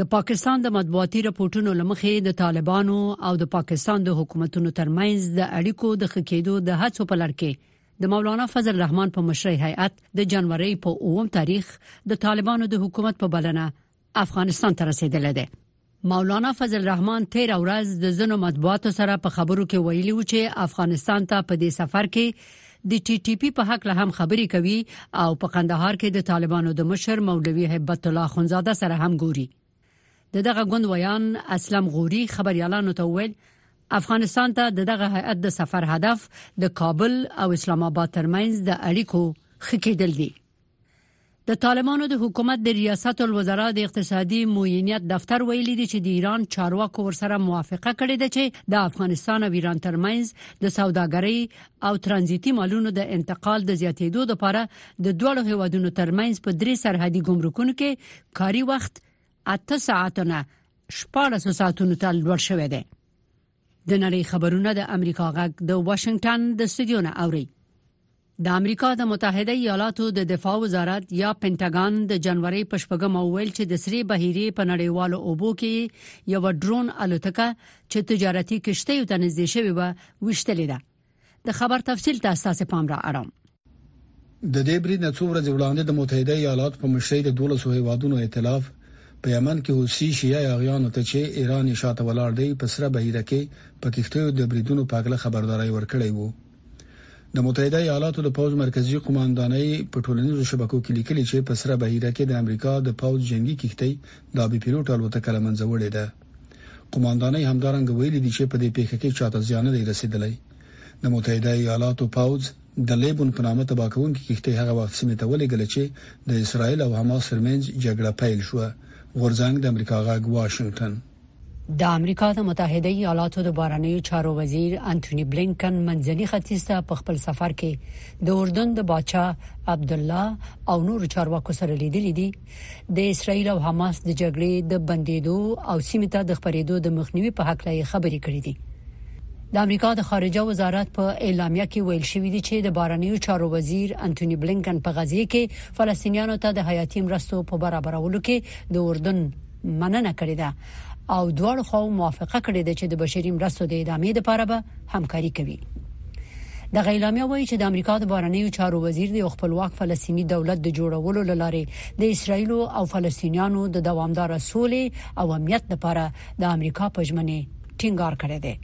د پاکستان د مطبوعاتي رپورټونو لمخې د طالبانو او د پاکستان د حکومتونو ترمنځ د اړیکو د خکېدو د هڅو په لړ کې د مولانا فضل الرحمن په مشرۍ هیئت د جنوري په 9 تاریخ د طالبانو د حکومت په بلنه افغانستان ته رسیدلی دی مولانا فضل الرحمن 13 ورځ د زنو مطبوعاتو سره په خبرو کې ویلي و چې افغانستان ته په دې سفر کې د ټي ټي پي په حق له هم خبرې کوي او په قندهار کې د طالبانو د مشر مولوي هبت الله خنزاده سره هم ګوري د دغه ګوند ویان اسلم غوري خبريالانو ته وویل افغانستان ته دغه هیئت د سفر هدف د کابل او اسلام آباد ترمنځ د اړیکو خکېدل دي د طالبانو د حکومت د ریاست الوزرا د اقتصادي معینیت دفتر ویلي دی چې د ایران چارواکو ورسره موافقه کړې ده چې د افغانستان او ایران ترمنځ د سوداګرۍ او ترانزیتي مالونو د انتقال د زیاتېدو لپاره د دوه هیوادونو ترمنځ په درې سرحدي ګمرکونو کې کاري وخت 8 ساعتونه 14 ساعتونو ته لوړ شوی دی د نړۍ خبرونه د امریکا غږ د واشنگټن د استودیو نه اوري د امریکا د متحده ایالاتو د دفاع وزارت یا پینټاګون د جنوري په شپږم ویل چې د سری بهيري په نړیوالو اوبو کې یو ډرون الوتکه چې تجارتي کشته یو تنځې شوی و وشتلې ده د خبر تفصیل ته اساس پام را اړم د دې برید نه څو ورځې وړاندې د متحده ایالاتو په مشرۍ د 12 هیوادونو ائتلاف په یمن کې حوثي شیعه یاغیانو ته چې ایران یې شاته ولاړ دی په سره بهیره کې په کښتیو د بریدونو په اړه خبرداري ورکړې وو د متحده ایالاتو د پوز مرکزی قوماندانۍ په ټولنیزو شبکو کې لیکلي چې په سره بهیره کې د امریکا د پوز جنگي کښتۍ د بي پیلوټ الوتکه لمنځه وړې ده قوماندانۍ همدارنګه ویلي دي چې په دې پیښه کې چاته زیان نه دی رسیدلی د متحده ایالاتو پوځ د لیبون په نامه تباه کوونکې کښتۍ هغه وخت سیمې ته ولېږل چې د اسرایل او حماس ترمنځ جګړه پیل شو غورځنګ د امریکا غږ واشنگټن د امریکا د متحده ایالاتو د بارنیو چارو وزیر انټونی بلینکن منځني ختیځ ته په خپل سفر کې د اردن د باچا عبد الله او نور چارواکو سره لیدلې دي د اسرایل او حماس د جګړې د بندیدو او سیمه ته د خبرېدو د مخنیوي په حق لای خبرې کړې دي د امریکا د خارجه وزارت په اعلامیه کې ویل شوی دی چې د بارنیو چارو وزیر انټونی بلینکن په غزې کې فلسطینیانو ته د حیاتي مرستو په برابرولو کې د اردن مننه کړې ده او دواړو خواو موافقه کړې ده چې د بشري مرستو د ادامې لپاره به همکاري کوي د غیلامیا وایي چې د امریکا د بارنیو چارو وزیر د خپلواک فلسطینی دولت د جوړولو لارې د اسرایل او فلسطینیانو د دوامدار سولې او امنیت لپاره د امریکا پژمنې ټینګار کړی دی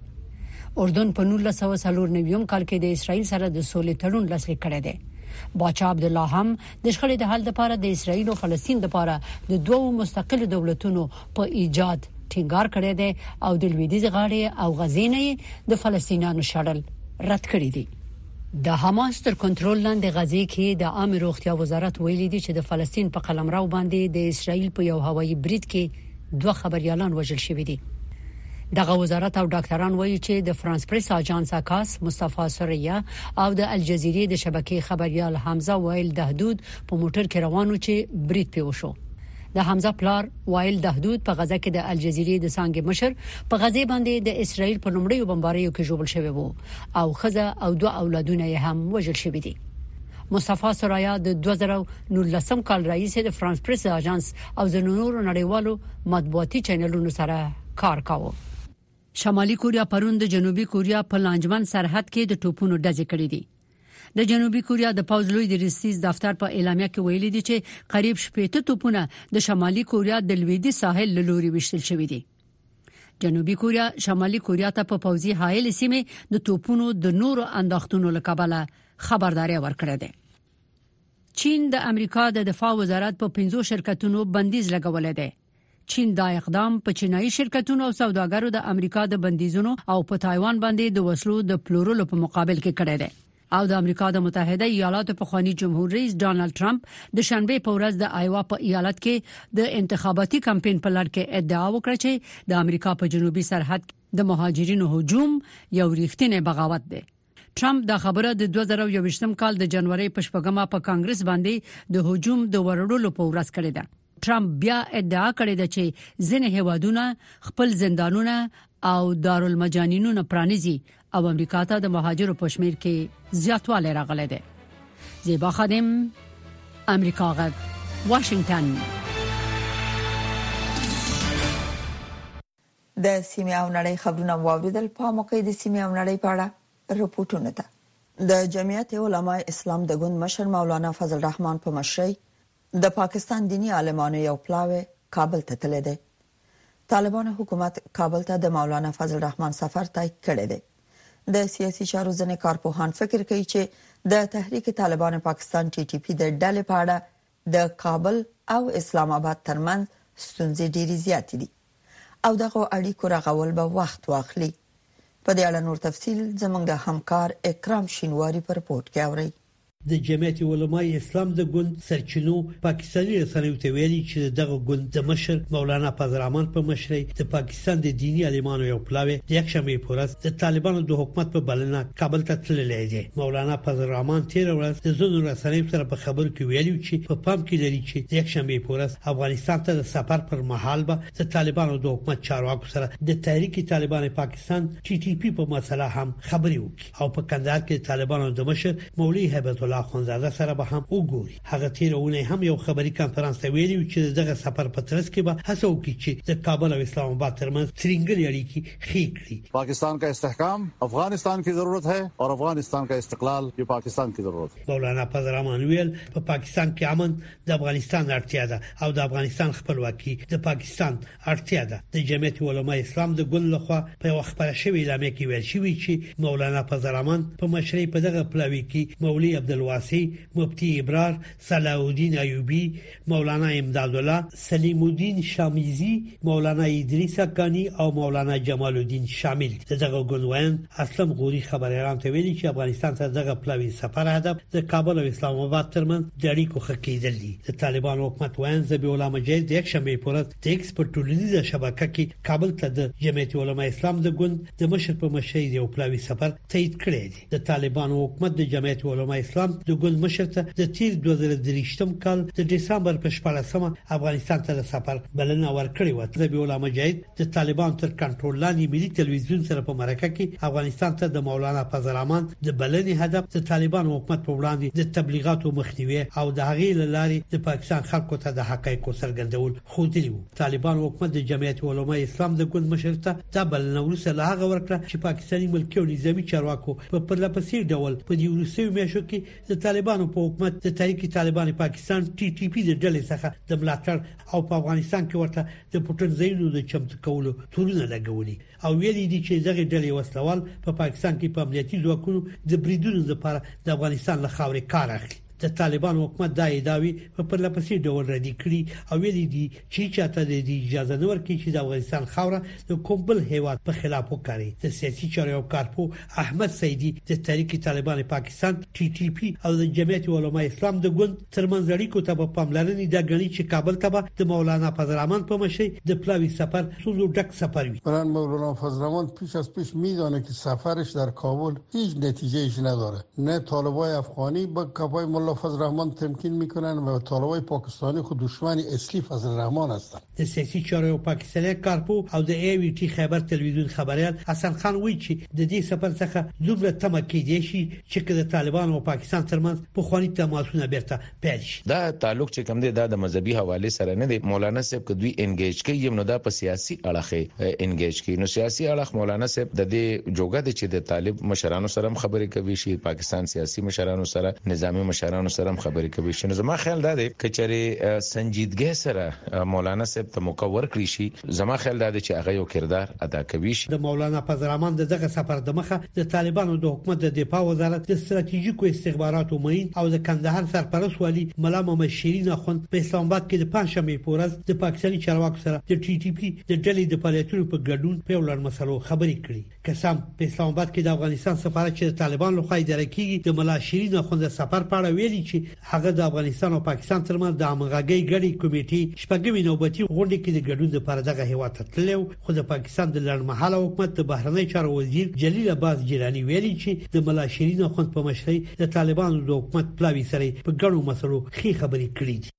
اردن په 1949 کال کې د اسرایل سره د سولې تړون لاسلیک کړی دی باچا عبد الله هم د شخړې د حل لپاره د اسرایل او فلسطین لپاره د دوو مستقلو دولتونو په ایجاد ټینګار کړی دی او د لویدیځ غاړې او غزې نه د فلسطینیانو شړل رد کړی دی د حماس تر کنټرول لاندې غزې کې د عامه روغتیا وزارت ویلي دی چې د فلسطین په قلمرو باندې د اسرایل په یو هوایي برید کې دوه خبریالان وژل شوي دي. دغه وزارت او ډاکټران وايي چې د فرانس پریس آژانس اکاس، مصطفی ثریا او د الجزیرې د شبکې خبریال حمزه وائل دهدود په موټر کې روان وو چې برید پرې وشو. د حمزه پلار وائل دهدود په غزه کې د الجزیرې د څانګې مشر په غزې باندې د اسرائیل په لومړیو بمباریو کې ژوبل شوی وو او ښځه او دوه اولادونه یې هم وژل شوي دي. مصطفی ثریا د دوه زره او نولسم کال راهیسې د فرانس پریس اژانس او ځینو نورو نړیوالو مطبوعاتي چینلونو سره کار کاوه. شمالي کوریا پرون د جنوبي کوریا په لانجمن سرحد کې د ټوپونو ډزې کړې دي. د جنوبي کوریا د پوځ لوی درستیز دفتر په اعلامیه کې ویلي دي چې قریب شپېته توپونه د شمالي کوریا د لویدي ساحل له لوري وشتل شوې دي. جنوبي کوریا شمالي کوریا ته په پوزي حایل سیمه د توپونو د نورو انداختونو لکبله خبرداري ورکړې ده چین د امریکا د دفاع وزارت په 15 شرکتونو بندیز لګولې ده چین دا اقدام په چینایي شرکتونو او سوداګرو د امریکا د بندیزونو او په تایوان باندې د وسلو د پلورلو په مقابل کې کړی دی او د امریکا د متحده ایالاتو پخوانی جمهور رئیس ډونالد ټرمپ د شنبه په ورځ د ایوا په ایالت کې د انتخاباتي کمپاین په لړ کې ادعا وکړه چې د امریکا په جنوبي سرحد د مهاجرینو هجوم یو ریښتینی بغاوت دی ټرمپ دا خبره د 2021 کال د جنوري په شپږمه په کانګرس باندې د هجوم د ورړولو په ورځ کړې ده ټرمپ بیا ادعا کړې ده چې ځینې هیوادونه خپل زندانونه او دارالمجانینونه پرانیزي او امریکا ته د مهاجرو په شمیر کې زیاتوالی راغلی دی زیبا خادم امریکا غږ واشنگتن د سیمې او نړۍ خبرونه مو واوریدل په موقع د سیمې او نړۍ په اړه رپورټونه ته د جمعیت علماء اسلام د ګوند مشر مولانا فضل الرحمن په مشرۍ د پاکستان دینی عالمانو یو پلاوی کابل ته تللی دی طالبانو حکومت کابل ته د مولانا فضل الرحمن سفر تایید کړی دی د سیاسي چارو ځنې کارپوهان فکر کوي چې د تحریک طالبان پاکستان ټي ټي پی د ډلې په اړه د کابل او اسلام اباد ترمنځ ستونزې ډېرې زیاتې دي او دغو اړیکو رغول به وخت واخلي. په دې اړه نور تفصیل زموږ همکار اکرام شینواري په رپورټ کې اورئ. د جمعیت علمای اسلام د ګوند سرچینو پاکستاني رسنیو ته ویلي چې د دغه ګوند د مشر مولانا فضل رحمان په مشرۍ د پاکستان سند د دیني عالمانو یو پلاوی د یکشنبه په ورځ د طالبانو د حکومت په بلنه کابل ته تللی دی مولانا فضل الرحمن تیر ورځ د ځینو رسنیو سره په خبرو کې ویلي چې په پام کې لري چې د یکشنبه په ورځ افغانستان ته د سفر پر مهال به د طالبانو د حکومت چارواکو سره د تحریک طالبان پاکستان ټي ټي پي په مسله هم خبرې وکړي او په کندهار کې طالبانو د مشر مولوي هیبت الله خانزاده سره به هم وګوري هغه تیر اونۍ هم یو خبري کانفرنس ته ویلي و چې دغه سفر په ترڅ کې به هڅه وکړي چې د کابل او اسلام آباد ترمنځ ترنګلې اړیکې ښې کړي پاکستان کا استحکام افغانستان کی ضرورت ہے او افغانستان کا استقلال یہ پاکستان کی ضرورت ہے مولانا فضل الرحمن ویل په پاکستان کې امن د افغانستان اړتیا ده او د افغانستان خپلواکي د پاکستان اړتیا ده د جمعیت علما اسلام د ګوند لخوا په یو خبره شوی اعلامیه کې ویل شوی چې مولانا فضل الرحمن په مشرۍ په دغه پلاوی کې مولوی عبدالواسي مفتی ابرار صلاح الدین ایوبی مولانا امداد الله سلیم الدین شامیزی مولانا ادریس کانی او مولانا جمال الدین شامل دغه ګوند وین اسلام غوري خبريالان ته ویلي چې افغانستان ته دغه پلاوی سفر هدف د کابل او اسلام آباد ترمن د اړیکو ښه کېدل دي د طالبانو حکومت ویاند ذبیح الله مجید د یکشنبې په ورځ د ایکس په ټولنیزه شبکه کې کابل ته د جمعیت علما اسلام د ګوند د مشر په مشرۍ د اوپلاوي سفر تایید کړی دی د طالبانو حکومت د جمعیت علما اسلام د ګوند مشر ته د تیر 2023 کال د دسمبر په 14مه افغانستان ته د سفر بلنه ورکړې و ذبیح الله مجید د طالبان تر کنټرول لاندې ملي تلویزیون سره په مرکه کې افغانستان ته د مولانا فضل الرحمن د بلنې هدف د طالبان حکومت په وړاندې د تبلیغاتو مخنیوي او د هغې لارې د پاکستان خلکو ته د حقایقو څرګندول خو دی طالبان حکومت د جمعیت علما اسلام د ګوند مشر ته دا بلنه ورسره له هغه ورکړه چې پاکستاني ملکی او نظامی چارواکو په پرلپسې ډول په دې ورسېو میاشو کې د طالبانو په حکومت د تحریک طالبان پاکستان ټي ټي پی د ډلې څخه د ملاتړ او په افغانستان کې ورته د پټن زینو د چمتو کولو تورونه لګولي او ویلي دي چې دغه ډلې وسلوال په پاکستان کې په امنیتي ځواکونو د بریدونو لپاره د افغانستان له خاورې کار اخلي د طالبان حکومت دا ادعاوې په پرلپسې ډول ردې کړې او ویلي دي چی چاته د دې اجازه نه ورکړي چې د افغانستان خاوره د کوم بل هیواد په خلاف وکړي د سیاسي چارو یو کارپو احمد سیدی د تحریک طالبان پاکستان ټي ټي پی او د جمعیت علما اسلام د ګوند ترمنځ اړیکو ته په پاملرنې د غني چې کابل ته به د مولانا فضل الرحمن په مشرۍ د پلاوی سفر سوزو ډک سفر وي بران مولانا فضل الرحمن پیش از پیش میدانه که سفرش در کابل هیچ نتیجه ایش نداره نه طالبای افغانی به کپای مولا فضل الرحمن تمکین میکنن و طالبای پاکستان پاکستاني خو دشمن اصلي فضل الرحمن هستن. د سیاسي چارو یو پاکستاني کارپوه او د ای وي ټي خیبر تلویزیون خبریال حسن خان وایي چې د دې سفر څخه دومره تمه کیدای شي چې که د طالبانو او پاکستان ترمنځ پخواني تماسونه بیرته پیل شي. دا تعلق چې کوم دی دا د مذهبي حوالې سره نه دی مولانا صاحب که دوی انګیج کوي یې نو دا په سیاسي اړخ یې انګیج کوي نو سیاسي اړخ مولانا صاحب د دې جوګه دی چې د طالب مشرانو سره هم خبرې کوی شي، پاکستان. پاکستان سیاسي مشرانو سره نظامي مشرانو سره هم خبرې کوي شي نو زما خیال دا دی که چېرې سنجیدګۍ سره مولانا صاحب ته موقع ورکړي شي زما خیال دا دی چې هغه یو کردار ادا کوي شي. د مولانا فضل الرحمن د دغه سفر دمخه د طالبانو د حکومت د دفاع وزارت د ستراتیژیکو استخباراتو معین او د کندهار سرپرست والي ملا محمد شیرین اخوند په اسلام اباد کې د پنځشنبې په ورځ د پاکستاني چارواکو سره د ټي ټي پي د ډلې د فعالیتونو په ګډون په یو لړ مسلو خبرې کړي. قسم په اسلام آباد کې د افغانستان سفارت چې د طالبان لخوا اداره کیږي د ملا شیرین اخوند سفر په اړه ویلي چې هغه د افغانستان او پاکستان ترمنځ د همغږي غړي کمیټې شپږمې نوبتي غونډه کې د ګډون لپاره دغه هیواد ته تللی خو د پاکستان د لړمحاله حکومت د بهرنی چارو وزیر جلیل عباس جیلانی ویلي چې د ملا شیرین اخوند په مشرۍ د طالبانو د حکومت پلاوی سره په ګڼو مسلو خې خبرې کړې دي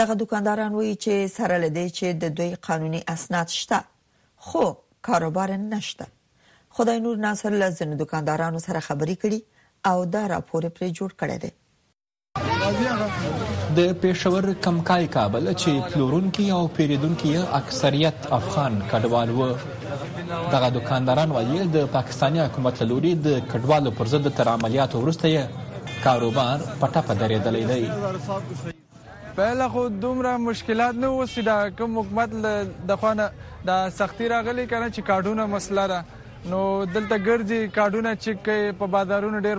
دغه دکانداران وایي چې سره لدې چې د دوی قانوني اسناد شته خو کاروبار نشته خدای نور ناصر له ځینو دکاندارانو سره خبرې کړي او دا راپور پرې جوړ کړی دی د پېښور کمکای کابل چې پلورونکي او پیریدونکي اکثریت افغان کډوال وو دغه دکانداران وایي د پاکستاني حکومت لوري د کډوالو پر ضد تر عملیاتو وروسته کاروبار په ټپه درېدلی دی. پهله خو دومره مشکلات نه وو چې دا کوم حکومت له د خوا نه دا سختي راغلي که نه چې کارډونه مسله ده نو دلته ګرځي کارډونه چک کوي په بازارونو ډېر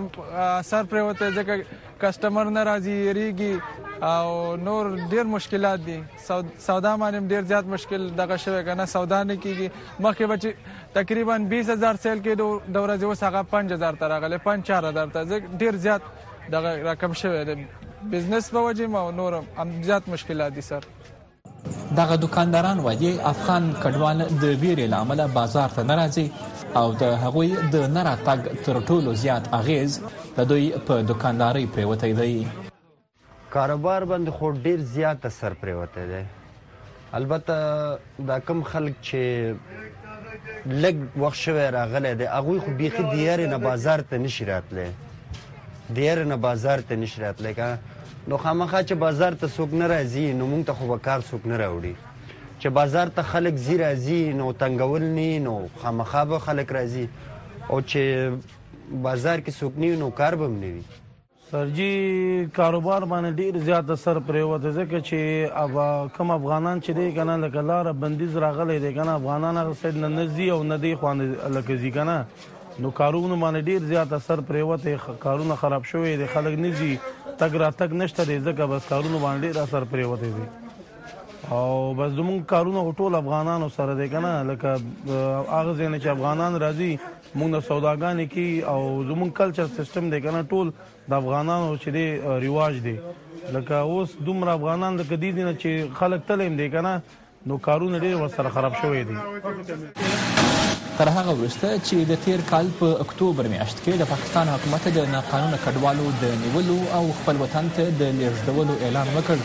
اثر پرېوتی ځکه کسټمر نه راځي یریږي او نور ډېر مشکلات دي سودا مانیم ډیر زیات مشکل دغه شوی کنه سودا نه کیږي مخکې به چې تقریبا 20000 سیل کې د ورځې اوس هغه 5000 تر غلې 5000 ته ډیر زیات دغه رقم شوی دی بزنس په وجه ما نور هم زیات مشکلات دي سر دغه دکانداران وایي افغان کډوال د ویرې لامل بازار ته ناراضي او د هغوی د نراتګ تر ټولو زیات اغیز د دوی په دکانداري پریوتې دی کاروبار باندې خو ډیر زیات اثر پریوتی دی البته دا کم خلک چې لګ وخت شوی راغلی دی هغه خو بیخي دیاره نه بازار ته نشی راتلی دیاره نه بازار ته نشی راتلی که نو خامخا چې بازار ته څوک نه راځي نو مونږ ته خو به کار څوک نه راوړي چې بازار ته خلک زی راځي نو تنګول نه نو خامخا به خلک راځي او چې بازار کې څوک نه نو کار به هم نه وي سر جی کاروبار باندې ډیر زیات اثر پریوت ځکه چې اب کم افغانان چې دی کنه لکه لار بندیز راغلی دی کنه افغانان هغه سید نه نزي او نه دی خوان لکه زی کنه نو کارونه باندې ډیر زیات اثر پریوت کارونه خراب شوې دي خلک نزي تګ را تګ نشته دی ځکه بس کارونه باندې ډیر اثر پریوت دي او بس زموږ کارونه ټول افغانانو سره دی کنه لکه هغه ځنه چې افغانان راځي مونږ نه سوداګانې کی او زمونږ کلچر سیستم دی کنه ټول د افغانانو چې دی رواج دی لکه اوس دومره افغانان لکه دي نه چې خلک تلیم دی کنه نو کارونه ډیر وسره خراب شوی دی تر هغه وروسته چې د تیر کال په اکتوبر میاشت کې د پاکستان حکومت د ناقانونه کډوالو د نیولو او خپل وطن ته د لیږدولو اعلان وکړ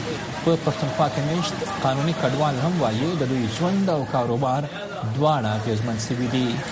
په پښتونخوا کې میشت قانوني کډوال هم وایي د دوی ژوند او کاروبار دواړه اغېزمن شوي دي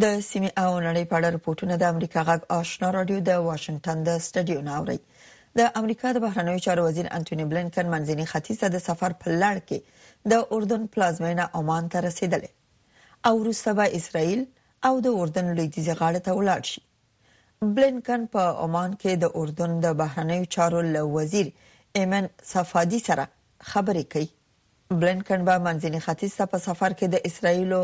د سیمې او نړۍ په اړه رپورټونه د امریکا غږ آشنا رادیو د واشنگټن د سټډیو نه اوري د امریکا د بهرنیو چارو وزیر انټونی بلینکن منځني ختیځ ته د سفر په لړ کې د اردن پلازمینه عمان ته رسیدلی او وروسته به اسرائیل او د اردن لویدیځ غاړه ته ولاړ شي بلینکن په عمان کې د اردن د بهرنیو چارو له وزیر ایمن صفادي سره خبرې کوي بلینکن به منځني ختیځ ته په سفر کې د اسرائیل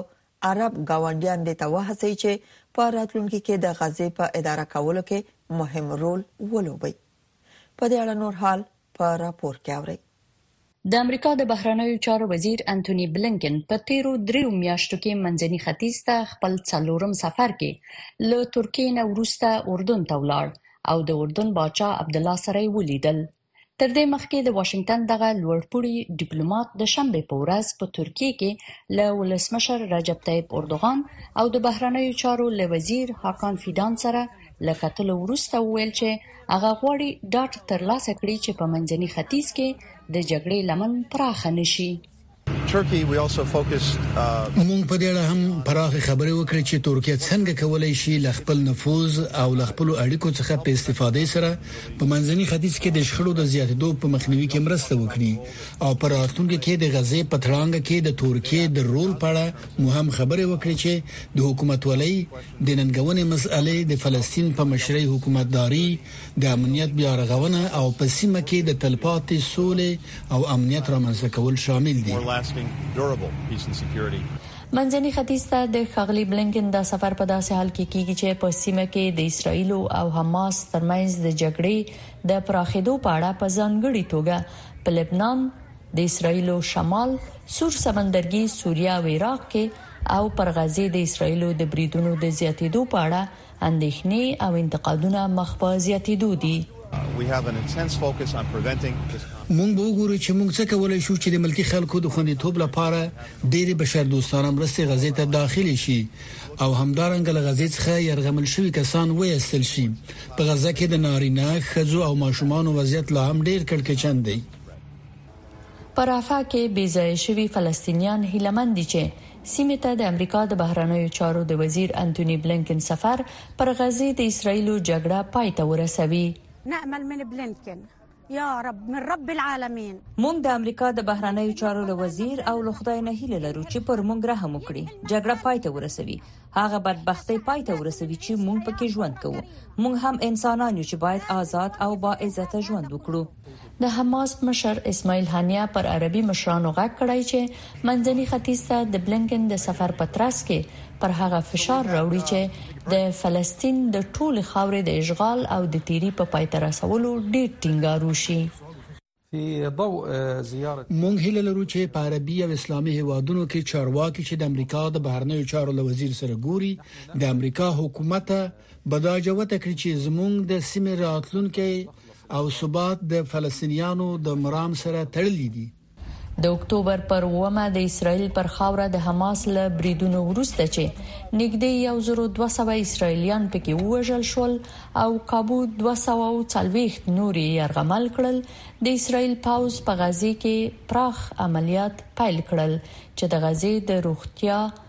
عرب ګاونډیان دې ته وهڅوي چې په راتلونکي کې د غزې په اداره کولو کې مهم رول ولوبوي. په دې اړه نور حال په راپور کې اورئ. د امریکا د بهرنیو چارو وزیر انتوني بلینکن په تیرو دریو میاشتو کې منځني ختیځ ته خپل څلورم سفر کې له ترکیې نه وروسته اردن ته ولاړ او د اردن باچا عبدالله سره یې ولیدل. تر دې مخکې د واشنگټن دغه لوړپوړي ډیپلوماټ د شنبه په ورځ په ترکیه کې له ولسمشر رجب طیب اردوغان او د بهرنیو چارو له وزیر هاکان فیدان سره له کتلو وروسته ویل چې هغه غواړي ډاټ ترلاسه کړي چې په منځني ختیځ کې د جګړې لمن پراخه نشي موږ په دې اړه هم پراخې خبرې وکړې چې ترکیه څنګه کولای شي له خپل نفوذ او له خپلو اړیکو څخه په استفادې سره په منځني ختیځ کې د شخړو د زیاتیدو په مخنیوي کې مرسته وکړي او په راتلونکي کې د غزې په تړانګه کې د ترکیې د رول په اړه مو هم خبرې وکړې چې د حکومتولۍ د ننګونې مسئلې د فلسطین په مشرۍ حکومتداري د امنیت بیارغونه او په سیمه کې د تلپاتې سولې او امنیت رامنځته کول شامل دي. منځني ختیځ ته د ښاغلي بلینکن دا سفر په داسې حال کې کیږي چې په سیمه کې د اسرایل او حماس ترمنځ د جګړې د پراخېدو په اړه په ځانګړي توګه په لبنان د اسرایل شمال سور سمندرګي سوریا او عراق کې او پر غزې د اسرایل د بریدونو د زیاتېدو په اړه اندېښنې او انتقادونه مخ په زیاتېدو دي. موږ به وګورو چې موږ څه کولای شو چې د ملکي خلکو د خوندیتوب لپاره ډېرې بشردوستانه مرستې غزې ته داخلې شي او همدارنګه له غزې څخه یرغمل شوي کسان وایستل شي. په غزه کې د نارینه، ښځو او ماشومانو وضعیت لا هم ډېر کړکېچن دی. په رافاه کې بې ځایه شوي فلسطینیان هیله من دي چې سیمې ته د امریکا د بهرنیو چارو د وزیر انتوني بلېنکن سفر پر غزې د اسراییل جګړه پای ته ورسوي. نأمل من بلينكن يا رب من رب العالمين. موږ د امریکا د بهرنیو چارو له وزیر او له خدای نه هیله لرو چې پر موږ رحم وکړي، جګړه پای ته ورسوي، هغه بدبختۍ پای ته ورسوي چې موږ پکې ژوند کوو. موږ هم انسانان یو چې باید آزاد او باعزته ژوند وکړو. د حماس مشر اسماعیل هانیه پر عربي مشرانو غږ کړی چې منځني ختیځ ته د بلینکن د سفر په ترڅ کې پر هغه فشار راوړي چې د فلسطین د ټولې خاورې د اشغال او د تیری په پای ته رسولو ډیر ټینګار وشي مونږ هیله لرو چې په عربي او اسلامي هیوادونو کې چارواکي چې د امریکا د بهرنیو چارو له وزیر سره ګوري د امریکا حکومت به دا جوته کړي چې زموږ د سیمې راتلونکي او ثبات د فلسطینیانو د مرام سره تړلي دي. د اکتوبر پر اومه د اسرایل پر خاوره د حماس له بریدونو وروسته چې نږدې 1200 اسرایلیان پکې ووژل شول او کابو 240 نور یې يرغمل کړل د اسرایل پاوز په غزي کې پراخ عملیات پیل کړل چې د غزي د روغتیا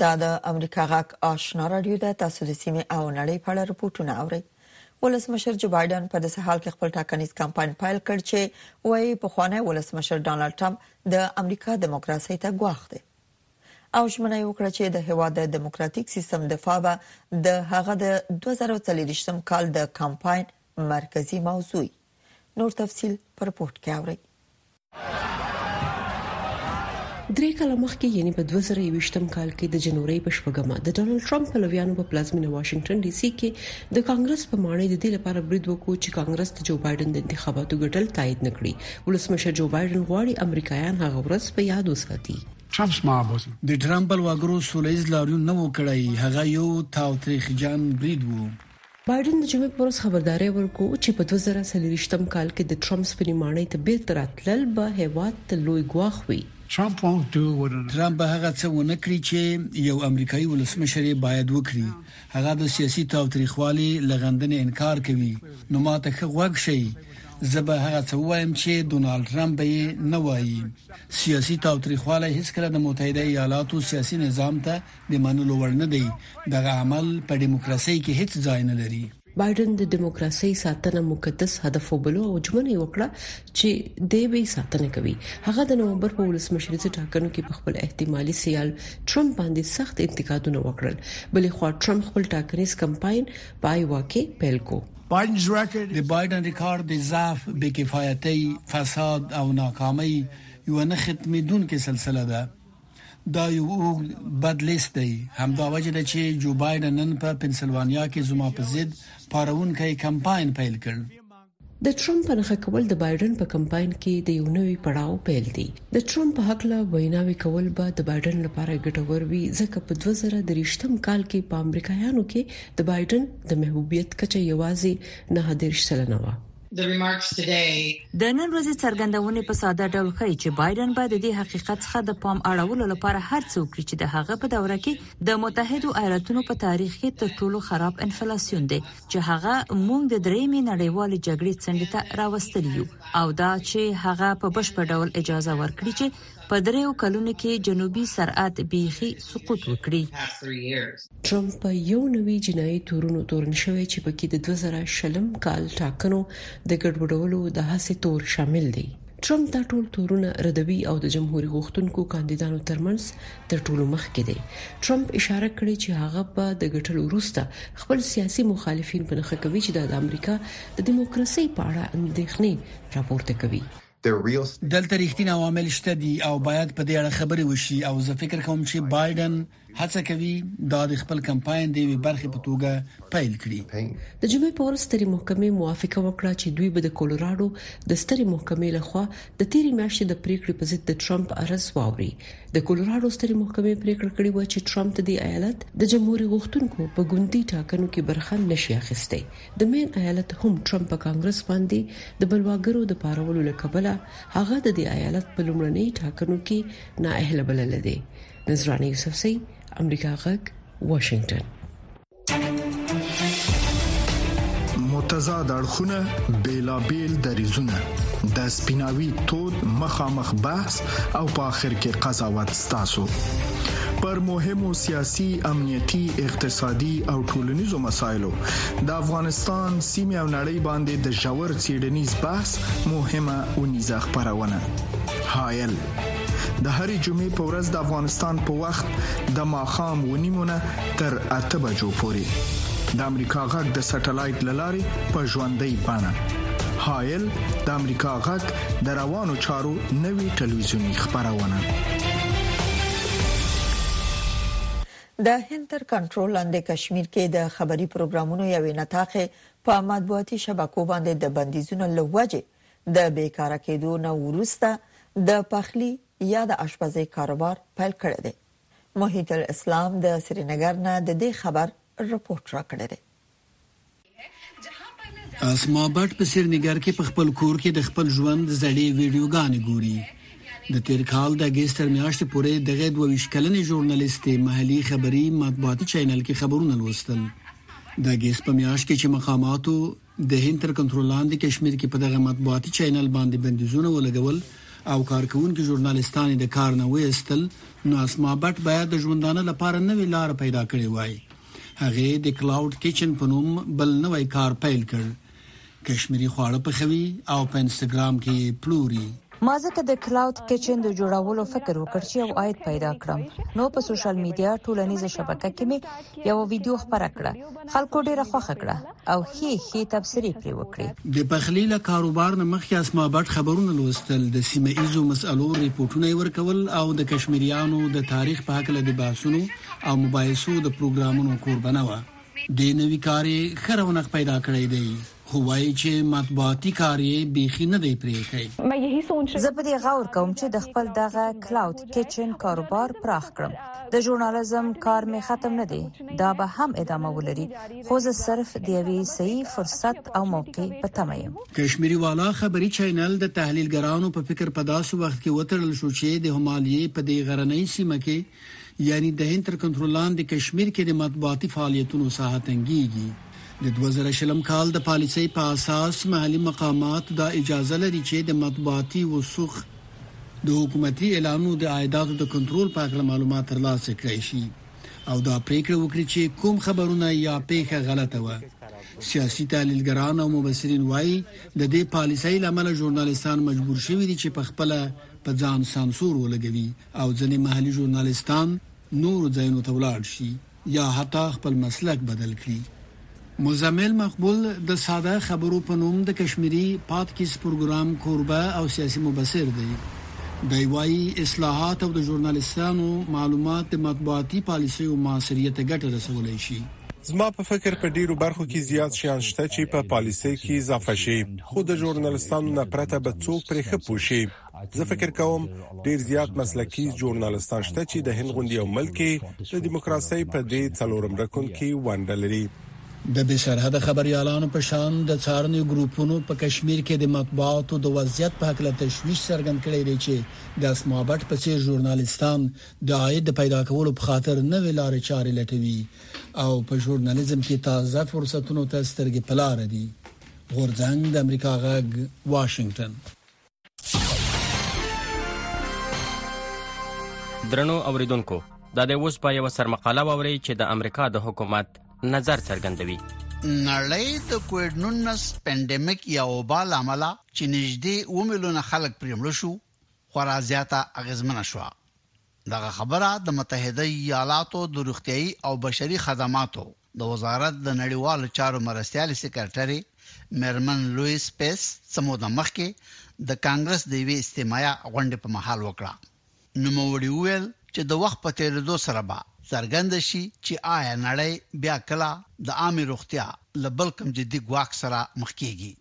دا د امریکا غږ آشنا رادیو ده تاسو د سیمې او نړۍ په اړه رپورټونه اورئ ولسمشر جو بایډن په داسې حال کې خپل ټاکنیز کمپاین پیل کړ چې وایي په خوانی ولسمشر ډونالد ټرمپ د امریکا دیموکراسي ته ګواښ دی او ژمنه یې وکړه چې د هوا د دیموکراتیک سیستم دفاع به د هغه د 2023 کال د کمپاین مرکزی موضوع وي نور تفصيل پر پورت کې اورئ درې کاله مخکې یعنی په 2021م کال کې د جنوري په شپږمه د ډونلډ ټرمپ پلویانو په پلازمینه واشنگټن ډي سي کې د کانګرس په ماڼۍ د دې لپاره برید وکړو چې کانګرس د جو بایدن د انتخاباتو ګټل تایید نکړي ولسمشر جو بایدن غواړي امریکایان هغه ورځ په یاد وساتي ټرمپس ما بوزي د ټرمپ بلواګرو سولېز لاریون نه وکړای هغه یو تاوتریخ جان برید وو بایډن د جمعې په ورځ خبرداری ورکړ چې په دوه زره څلوېښت م کال کې د ټرمپ سپینې ماڼۍ ته بېرته راتلل به هېواد ته لوی ګواښ وي. ټرمپ به هغه څه ونه کړي چې یو امریکايي ولسمشر یې باید وکړي، هغه د سیاسي تاوتریخوالي له غندنې انکار کوي، نو ما ته ښه غوږ شئ، زه به هغه څه ووایم چې دونالډ ټرمپ به یې نه وايي. سیاسي تاوتریخوالی هېڅکله د متحده ایالاتو سیاسي نظام ته د منلو وړ نه دی، دغه عمل په ډیموکراسۍ کې هیڅ ځای نه لري. بایډن د ډیموکراسۍ ساتنه مقدس هدف وبلو او ژمنه یې وکړه چې دی به یې ساتنه کوي. هغه د نومبر په ولسمشریزو ټاکنو کې په خپل احتمالي سیال ټرمپ باندې سخت انتقادونه وکړل. بلې خوا ټرمپ خپل ټاکنیز کمپاین په آیوا کې پیل کړ. د بایډن ریکارډ د ضعف، بې کفایتۍ، فساد او ناکامۍ یوه نه ختمیدونکې سلسله ده. دا یو اوږد بد لیست دی همدا وجه ده چې جو بایډن نن په پنسلوانیا کې زما په ضد پارونکې کمپاین پیل کړ د ترامپ په نخښه کول د بایډن په کمپاین کې د یو نوي پړاو پیل دی د ترامپ په حق له ویناوي کول به د بایډن لپاره ګټور وي ځکه په 2023م کال کې په امریکایانو کې د بایډن د محبوبیت کچه یوازې 9.3 سلنه و د نن ورځې څرګندونې په ساده ډول ښيي چې بایډن به د دې حقیقت څخه د پام اړولو لپاره هر څه وکړي چې د هغه په دوره کې د متحدو ایالتونو په تاریخ کې تر ټولو خراب انفلاسیون دی چې هغه موږ د دریمې نړیوالې جګړې څنډې ته راوستلي یو او دا چې هغه په بشپړ ډول اجازه ورکړي چې په دريو کلونو کې جنوبي سرعت بيخي سقوط وکړي. ټرمپ په يو نوي جنايي تورونو تورن شوی چې پکې د دوه زره شلم کال ټاکنو د ګډوډولو د هڅې تور شامل دی. ټرمپ دا ټول تورونه ردوي او د جمهوري غوښتونکو کانديدانو ترمنځ تر ټولو مخکې دی. ټرمپ اشاره کړې چې هغه به د ګټلو وروسته خپل سياسي مخالفين په نښه کوي چې دا د امريکا د ديموکراسۍ په اړه اندېښنې راپورته کوي. دلته رښتینی عوامل شته دي او باید په دې اړه خبرې وشي او زه فکر کوم چې بایډن هڅه کوي دا د خپل کمپاین د یوې برخې په توګه پیل کړي د جمعې په ورځ ستري محکمې موافقه وکړه چې دوی به د کولوراډو د ستري محکمې لخوا د تیري میاشتې د پریکړې په ضد د ترامپ عرض واوري د کولوراډو ستري محکمې پریکړه کړې و چې ترامپ د ایالت د جمهوریت غوښتونکو په ګوندي ټاکنو کې برخه نشي اخیستي د مین ایالت هم ټرمپ په کانګرس باندې د بلواګرو د پارولو له کبله هغه د دې ایالت په لومړنۍ ټاکنو کې نااهله بلل دی نظرانه یوسف سي امریکا غک واشنگټن متضاد اړخونه بیلابیل دریزونه د سپیناوي تود مخامخ بحث او په اخر کې قضاوت ستاسو پر مهمو سیاسي امنیتي اقتصادي او ټولنیزو مسایلو د افغانستان، سیمې او نړۍ باندې د ژور څېړنیز بحث مهمه اونیزه خپرونه هایل د هرې جمعې په ورځ د افغانستان په وخت د ماخام ونیمونه تر اته بجو پورې د امریکا غږ د سټلایټ لارې په ژوندۍ بڼه هایل د امریکا غږ د روانو چارو نوي ټلویزیونی خبرونه د هند تر کنټرول لاندې کشمیر کې د خبري پروګرامونو یوې نطاقې په مطبوعاتي شبکو باندې د بندیزونو له وجې د بې کاره کېدو نه وروسته د پخلي یا د آشپزۍ کاروبار پیل کړی دی. محیط الاسلام د سرینګر نه د دې خبر رپورټ راکړی دی. اسماء بټ په سیر نګر کې په خپل کور کې د خپل ژوند زړې ویډیوګانې ګوري د تیر کال د اگست تر میاشتې پورې دغه 22 کلنې ژورنالیستې محلي خبري مطبوعاتي چینل کې خبرونه لوستل د اگست په میاشت کې چې مقاماتو د هند تر کنټرول لاندې کشمیر کې په دغه مطبوعاتي چینل باندې بندیزونه ولګول او کارکونکو ژورنالیستان د کار نه وېستل نو اسما بټ باید د ژوندانه لپاره نوې لار پیدا کړې وای هغې د کلاود کچن په نوم بل نوی کار پیل کړ کشمیري خواړه پخوي او په انستګرام کې پلوري ما ځکه د کلاود کچن د جوړولو فکر وکړ چې یو عاید پیدا کړم نو په سوشل میډیا ټولنیزه شبکه کې مې یو ویډیو خبره کړه خلکو ډیره خوښه کړه او ښې ښې تبصرې پرې وکړي. د پخلي له کاروبار نه مخکې اسماء بټ خبرونه لوستل، د سیمه ایزو مسئلو رپوټونه یې ورکول او د کشمیریانو د تاریخ په هکله د بحثونو او مباحثو د پروګرامونو کوربنه وه. د نوي کار یې ښه رونق پیدا کړی دی، خو وایي چې مطبوعاتي کار یې بیخي نه دی پرې ایښی. زه په دې غور کوم چې د خپل دغه کلاود کیچن کاروبار پراخ کړم. د ژورنالیزم کار مې ختم نه دی، دا به هم ادامه ولري، خو زه صرف د یوې صحیح فرصت او موقع په تمه یم. کشمیري والا خبري چینل د تحلیلګرانو په فکر په داسې وخت کې وتړل شو چې د همالیې په دې غرنۍ سیمه کې یعنی د هند تر کنترول لاندې کشمیر کې د مطبوعاتي فعالیتونو ساحه تنګیږي. د دوه زره شلم کال د پالیسۍ په اساس محلي مقامات دا اجازه لري چې د مطبوعاتي وثوق، د حکومتي اعلانونو د عایداتو د کنترول په هکله معلومات ترلاسه کړای شي. او دا پریکړه وکړي چې کوم خبرونه یا پیښه غلطه و سیاسي تحلیلګران او مبصرین وایي د دې پالیسۍ لامل ژورنالیستان مجبور شوي دي چې په خپل په ځان سانسور ولګوي او ځنې محلي ژورنالیستان نور ځایونو ته ولاړ شي یا حتی خپل مسلک بدل کړي مزمل مقبول د ساده خبرو په نوم د کشمیري پادکیست پروګرام کوربه او سیاسي مبصر دی. دی وايي، اصلاحات او د ژورنالیستانو معلومات د مطبوعاتي پالیسیو موثریت ته ګټه رسولی شي. زما په فکر په ډېرو برخو کې زیات شیان شته چې په پالیسۍ کې اضافه شي، خو د ژورنالیستانو نه پرته به څوک پرې ښه پوه شي. زه فکر کوم ډیر زیات مسلکي ژورنالستان شته چې د هند غونډې او ملک د دیموکراسي په دې څلورم رکن کې ونډه لري د بې سرحد خبريالانو په شان د څارنې ګروپونو په کشمیر کې د مطبوعاتو د وضعیت په حق له تشويش څرګند کړي دي چې د اسما بټ په څیر ژورنالیستان د عاید د پیدا کولو په خاطر نوې لارې چارې لټوي او په ژورنالیزم کې تازه فرصتونو ته سترګې پلار دي غورځنګ د امریکا غږ واشنگټن درنو اوریدونکو دا د اوس په یو سرمقاله ووري چې د امریکا د حکومت نظر څرګندوي نړۍ د کووډ 19 پاندیمیک یا وبا لامل چې نږدې و میلیونه خلک پرېمړ شو خورا زیاته اغیزمنه شو دغه خبره د متحده ایالاتو د روغتيایي او بشري خدماتو د وزارت د نړیوالو چارو مرستیالې سکرټرې مېرمن لویس پیس څه موده مخکې د کانګرس د یوې استماعه غونډې په مهال وکړه. نوموړي وویل چې د وخت په تېرېدو سره به څرګنده شي چې آیا نړۍ بیا کله د عامې روغتیا له بل کوم جدي ګواښ سره مخ کېږي.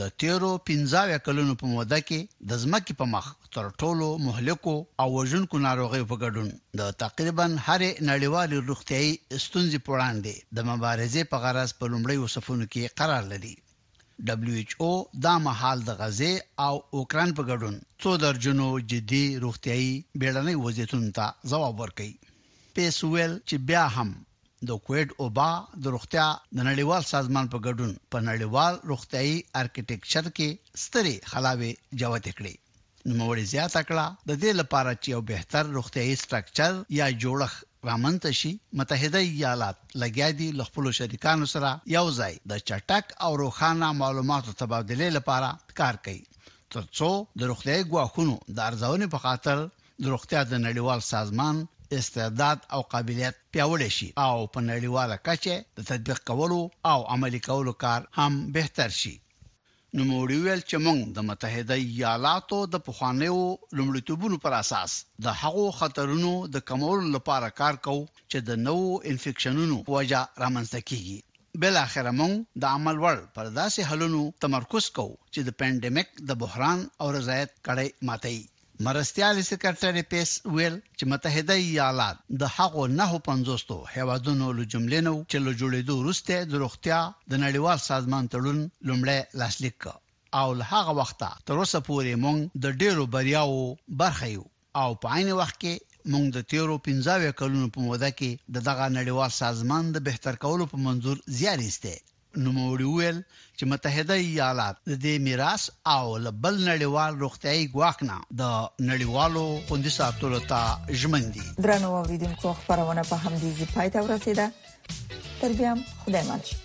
د تېرو پنځاویا کلونو په موده کې د ځمکې په مخ تر ټولو مهلکو او وژونکو ناروغیو په ګډون د تقریباً هرې نړیوالې روغتیايي ستونزې په وړاندې د مبارزې په غرض په لومړیو صفونو کې قرار لري. WHO دا مهال د غزې او اوکراین په ګډون څو درجنو جدي روغتیايي بیړنیو وضعیتونو ته ځواب ورکوي. پیس وویل چې بیا هم د کوېټ اوبا د روغتیا د نړیوال سازمان په ګډون په نړیوال روغتیايي ارکیټیکچر کې سترې خلاوې جوتې کړې. نوموړي زیاته کړه، د دې لپاره چې یو بهتر روغتیايي سټرکچر یا جوړښت رامنځته شي، متحده ایالات لګیا دي له خپلو شریکانو سره یو ځای د چټک او روښانه معلوماتو تبادلې لپاره کار کوي، ترڅو د روغتیايي ګواښونو د ارزونې په خاطر د روغتیا د نړیوال سازمان استعداد او قابلیت پیاوړی شي او په نړیواله کچه د تطبیق کولو او عملي کولو کار هم بهتر شي. نوموړي وویل چې موږ د متحده ایالاتو د پخوانیو لومړیتوبونو پر اساس د هغو خطرونو د کمولو لپاره کار کوو چې د نوو انفیکشنونو په وجه رامنځته کیږي. بالاخره موږ د عمل وړ پر داسې حلونو تمرکز کوو چې د پنډیمیک د بحران او رضایت کړۍ ماتوي. مرستیالې سکرټرې پیس ویل چې متحده ایالات د هغو نهه پنځوستو هېوادونو له جملې نه و چې له جوړېدو وروسته د روغتیا د نړیوال سازمان تړون لومړی لاسلیک کړ او له هغه وخته تر اوسه پورې موږ د ډېرو بریاوو برخه یو او په عین وخت کې موږ د تېرو پنځه اویا کلونو په موده کې د دغه نړیوال سازمان د بهتر کولو په منظور زیار ایستی نوموړي وویل چې متحده ایالات د دې میراث او له بل نړیوال روغتيایي ګواښ نه د نړیوالو خوندي ساتلو ته ژمن دي درنو اوریدونکو خبرونه په همدې ځای پای ته ورسیده تر بیا خدای مل شي